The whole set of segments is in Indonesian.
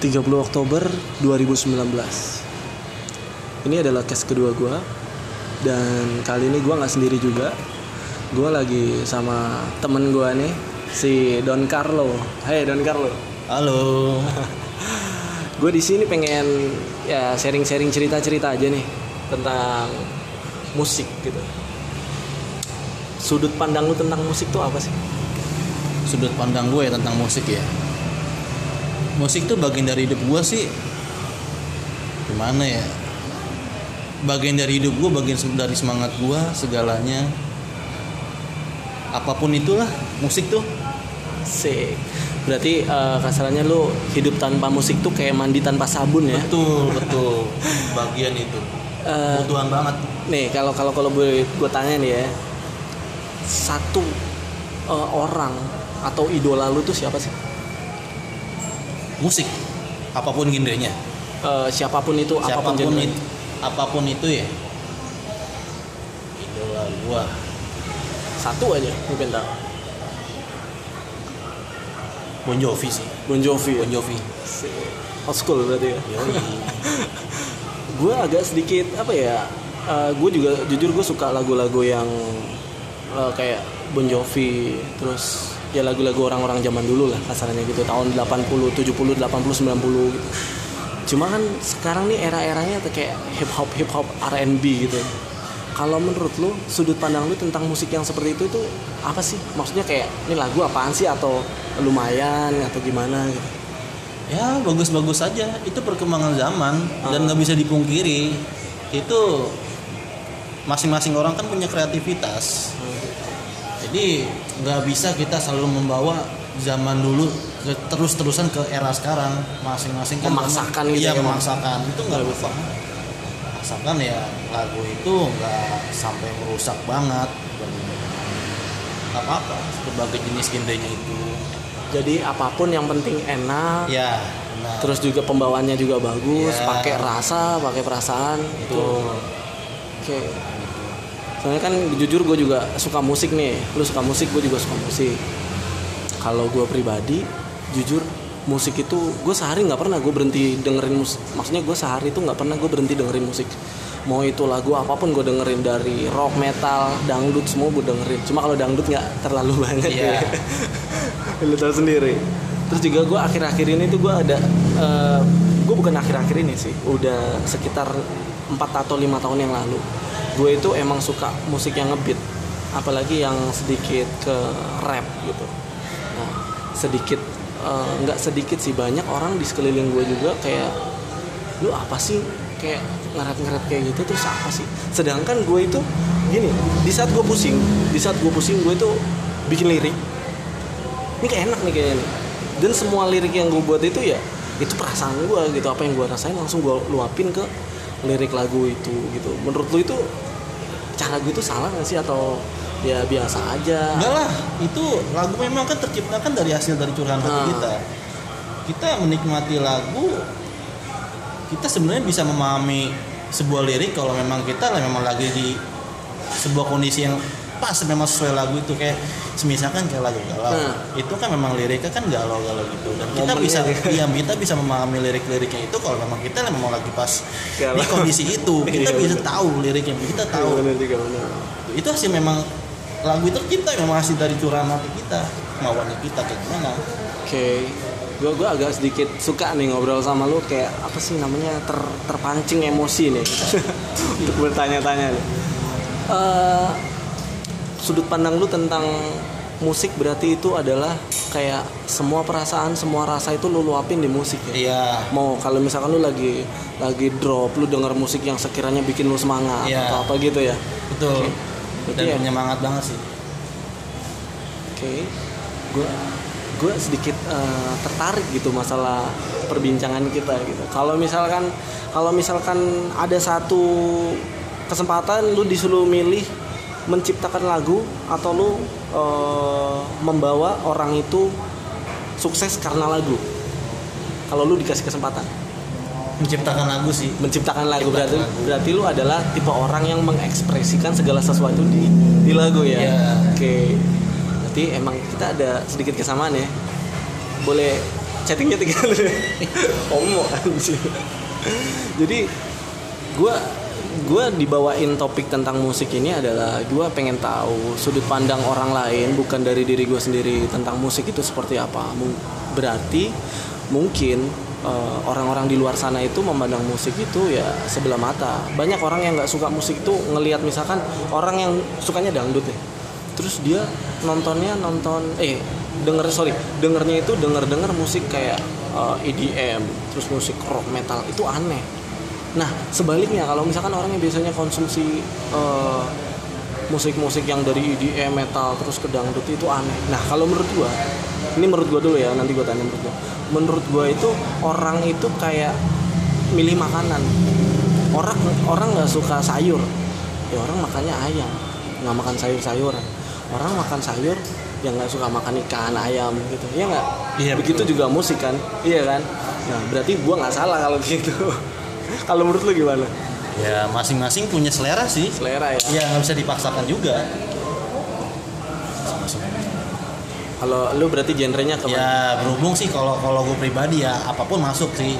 30 Oktober 2019 Ini adalah case kedua gue Dan kali ini gue nggak sendiri juga Gue lagi sama temen gue nih Si Don Carlo Hey Don Carlo Halo. Gue di sini pengen ya sharing-sharing cerita-cerita aja nih Tentang musik gitu Sudut pandang lu tentang musik tuh apa sih? Sudut pandang gue tentang musik ya. Musik tuh bagian dari hidup gue sih. Gimana ya? Bagian dari hidup gue, bagian dari semangat gue, segalanya. Apa pun itulah, musik tuh. Sik Berarti eh, kasarannya lu hidup tanpa musik tuh kayak mandi tanpa sabun ya Betul, betul. Bagian itu. Kebutuhan banget. Nih kalau kalau kalau gue gue tanya nih ya satu eh, orang atau idola lu tuh siapa sih? Musik. Apa pun genrenya. Eh, siapa pun itu, apa pun Siapa pun genre. itu, apa pun itu ya. Idola gua. Satu aja mungkin tak. Bon Jovi sih. Bon Jovi. ya? Bon Jovi. Old school berarti ya. Gue agak sedikit apa ya? gue juga jujur gue suka lagu-lagu yang eh, kayak Bon Jovi, terus ya lagu-lagu orang-orang zaman dulu lah kasarnya gitu tahun 80, 70, 80, 90 gitu. Cuma kan sekarang nih era-eranya tuh kayak hip hop hip hop R&B gitu. Kalau menurut lu sudut pandang lu tentang musik yang seperti itu itu apa sih? Maksudnya kayak ini lagu apaan sih atau lumayan atau gimana gitu? ya bagus-bagus saja itu perkembangan zaman dan nggak bisa dipungkiri itu masing-masing orang kan punya kreativitas jadi nggak bisa kita selalu membawa zaman dulu ke- terus-terusan ke era sekarang. Masing-masing kan Memaksakan gitu iya ya, memaksakan. Itu nggak bisa memaksakan ya lagu itu nggak sampai merusak banget. Nggak apa-apa. Berbagai jenis genrenya itu. Jadi apa pun yang penting enak, ya benar. terus juga pembawaannya juga bagus, Iya. pakai rasa, pakai perasaan. Itu. Oke. Soalnya kan jujur gue juga suka musik nih. Lu suka musik, gue juga suka musik. Kalau gue pribadi, jujur musik itu gue sehari nggak pernah gue berhenti dengerin musik. Maksudnya gue sehari itu nggak pernah gue berhenti dengerin musik. Mau itu lagu apa pun gue dengerin dari rock, metal, dangdut semua gue dengerin. Cuma kalau dangdut nggak terlalu banget Iya. ya. Lu tahu sendiri. Terus juga gue akhir-akhir ini tuh gue ada, gue bukan akhir-akhir ini sih, udah sekitar 4 atau lima tahun yang lalu. Gue itu emang suka musik yang ngebeat, apalagi yang sedikit ke rap gitu. Nah, sedikit eh, nggak sedikit sih banyak orang di sekeliling gue juga kayak lu apa sih? Kayak ngeret-ngeret kayak gitu terus apa sih? Sedangkan gue itu gini di saat gue pusing di saat gue pusing gue itu bikin lirik. Ini kayak enak nih kayaknya dan semua lirik yang gue buat itu ya itu perasaan gue gitu apa yang gue rasain langsung gue luapin ke lirik lagu itu gitu menurut lu itu cara gue itu salah gak sih atau ya biasa aja Enggak lah, itu lagu memang kan terciptakan dari hasil dari curahan hati Ah. kita. Kita menikmati lagu, kita sebenarnya bisa memahami sebuah lirik kalau memang kita lah memang lagi di sebuah kondisi yang pas memang sesuai lagu itu kayak semisalkan kayak lagu galau. Nah. itu kan memang liriknya kan galau-galau gitu. Dan kita Momennya bisa gitu. iya kita bisa memahami lirik-liriknya itu kalau memang kita memang lagi pas Galau. di kondisi itu. Kita Iya, bisa tahu liriknya kita Iya, tahu. itu hasil memang lagu itu kita memang hasil dari curahan hati kita kemauannya kita kayak gimana? Oke, gue gue agak sedikit suka nih ngobrol sama lu kayak apa sih namanya ter, terpancing emosi nih. Untuk bertanya-tanya nih. Eh, sudut pandang lu tentang musik berarti itu adalah kayak semua perasaan, semua rasa itu lu luapin di musik ya. iya Mau kalau misalkan lu lagi lagi drop, lu denger musik yang sekiranya bikin lu semangat Iya. atau apa gitu ya. betul Berarti dan ya- penyemangat banget sih Oke, gue gue sedikit eh, tertarik gitu masalah perbincangan kita gitu. Kalau misalkan kalau misalkan ada satu kesempatan lu disuruh milih menciptakan lagu atau lu eh, membawa orang itu sukses karena lagu. Kalau lu dikasih kesempatan menciptakan lagu sih menciptakan lagu berarti Menciptakan lagu. berarti lu adalah tipe orang yang mengekspresikan segala sesuatu di di lagu ya. Iya. Oke. Berarti emang kita ada sedikit kesamaan ya. Boleh chattingnya homo anjir jadi gue gue dibawain topik tentang musik ini adalah gue pengen tahu sudut pandang orang lain bukan dari diri gue sendiri tentang musik itu seperti apa. Berarti mungkin eh, orang-orang di luar sana itu memandang musik itu ya sebelah mata. Banyak orang yang nggak suka musik itu ngelihat misalkan orang yang sukanya dangdut ya terus dia nontonnya nonton eh denger sorry dengernya itu denger denger musik kayak eh, EDM terus musik rock metal itu aneh nah sebaliknya kalau misalkan orang yang biasanya konsumsi eh, musik-musik yang dari EDM metal terus ke dangdut itu aneh. Nah kalau menurut gua ini menurut gua dulu ya nanti gua tanya menurut gua. Menurut gua itu orang itu kayak milih makanan. Orang orang nggak suka sayur. Ya orang makannya ayam nggak makan sayur-sayuran. Orang makan sayur yang nggak suka makan ikan ayam gitu. Ya nggak? Iya, begitu betul. juga musik kan? Iya kan? Nah berarti gua nggak salah kalau gitu kalau menurut lu gimana? Ya masing-masing punya selera sih. Selera ya. Ya nggak bisa dipaksakan juga. Kalau lu berarti genrenya ke ya berhubung sih kalau kalau gue pribadi ya apa pun masuk sih.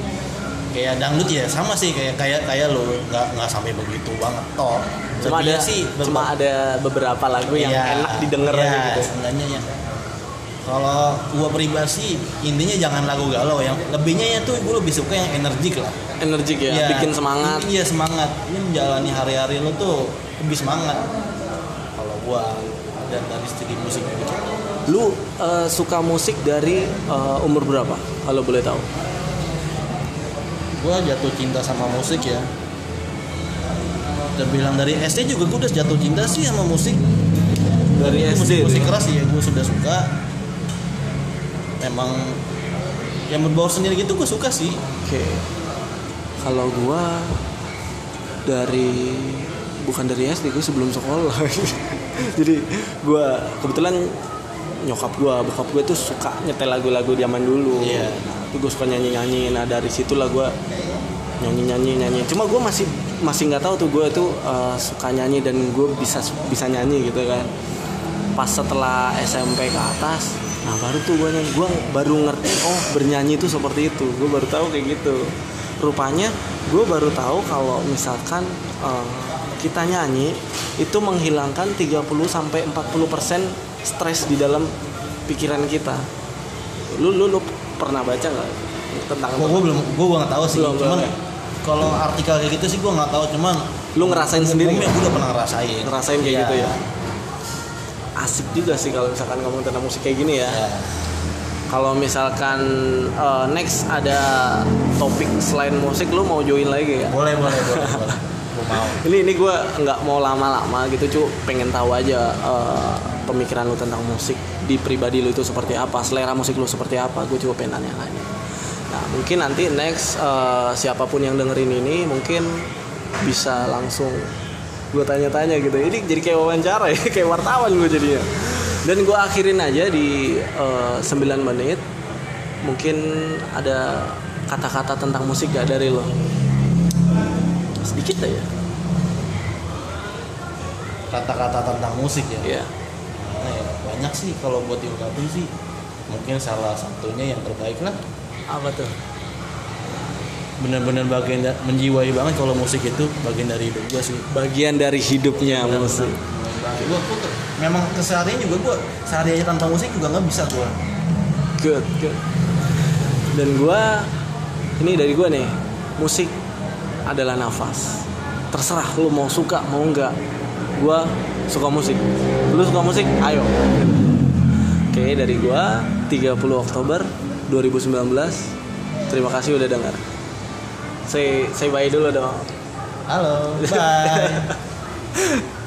Kayak dangdut ya sama sih. Kayak kayak kayak lo nggak nggak sampai begitu banget toh. Cuma ada ya sih cuma ada beberapa lagu yang Iya, enak didengar iya, aja gitu. seenggaknya ya kalau gua pribadi intinya jangan lagu galau yang lebihnya ya tuh gue lebih suka yang energik lah. Energik ya, Iya, bikin semangat. Iya semangat. Ini menjalani hari-hari lo tuh lebih semangat. Kalau gua dan dari segi musik gitu. Lu eh, suka musik dari eh, umur berapa? Kalau boleh tahu. Gua jatuh cinta sama musik ya. Terbilang dari SD juga gue udah jatuh cinta sih sama musik. Dari musik SD musik tuh. keras ya gue sudah suka memang yang berbau sendiri gitu gue suka sih Oke. Kalau gua dari bukan dari SD, gue sebelum sekolah. Jadi gua kebetulan nyokap gua, bokap gue tuh suka nyetel lagu-lagu zaman dulu. Iya. Nah, itu gue suka nyanyi-nyanyi. Nah, dari situlah gua nyanyi-nyanyi nyanyi. Cuma gue masih masih nggak tahu tuh gue tuh eh, suka nyanyi dan gue bisa bisa nyanyi gitu kan. Pas setelah SMP ke atas, nah baru tuh gue nyanyi. Gue baru ngerti oh bernyanyi itu seperti itu. Gue baru tahu kayak gitu. Rupanya gue baru tahu kalau misalkan eh, kita nyanyi itu menghilangkan 30 sampai 40% stres di dalam pikiran kita. Lu lu, lu pernah baca nggak tentang gue gue belum gue gue nggak tahu sih Belum, cuman ya? kalau artikel kayak gitu sih gue nggak tahu cuman lu ngerasain sendiri gue udah pernah ngerasain ngerasain kayak Iya. gitu ya asik juga sih kalau misalkan ngomong tentang musik kayak gini ya. Ya. kalau misalkan eh, next ada topik selain musik lu mau join lagi ya boleh boleh boleh boleh. Mau. Ini ini gue nggak mau lama-lama gitu cu pengen tahu aja eh, pemikiran lu tentang musik di pribadi lu itu seperti apa selera musik lu seperti apa. Gue juga pengen nanya nanya nah mungkin nanti next eh, siapa pun yang dengerin ini mungkin bisa langsung gue tanya-tanya gitu. Ini jadi kayak wawancara ya kayak wartawan gue jadinya. Dan gue akhirin aja di eh, 9 menit. Mungkin ada kata-kata tentang musik gak dari lo? Sedikit aja. Kata-kata tentang musik ya? Iya. Gimana ya? banyak sih kalau buat diungkapin sih. Mungkin salah satunya yang terbaik lah. Apa tuh bener-bener bagian menjiwai banget kalau musik itu bagian dari hidup gue sih. Bagian dari hidupnya musik. gue memang keseharian juga gue sehari aja tanpa musik juga nggak bisa gue good good. Dan gua ini dari gua nih musik adalah nafas. Terserah lu mau suka mau enggak gua suka musik. Lu suka musik? Ayo. Oke dari gua 30 Oktober 2019 terima kasih udah dengar say say bye dulu dong. Halo bye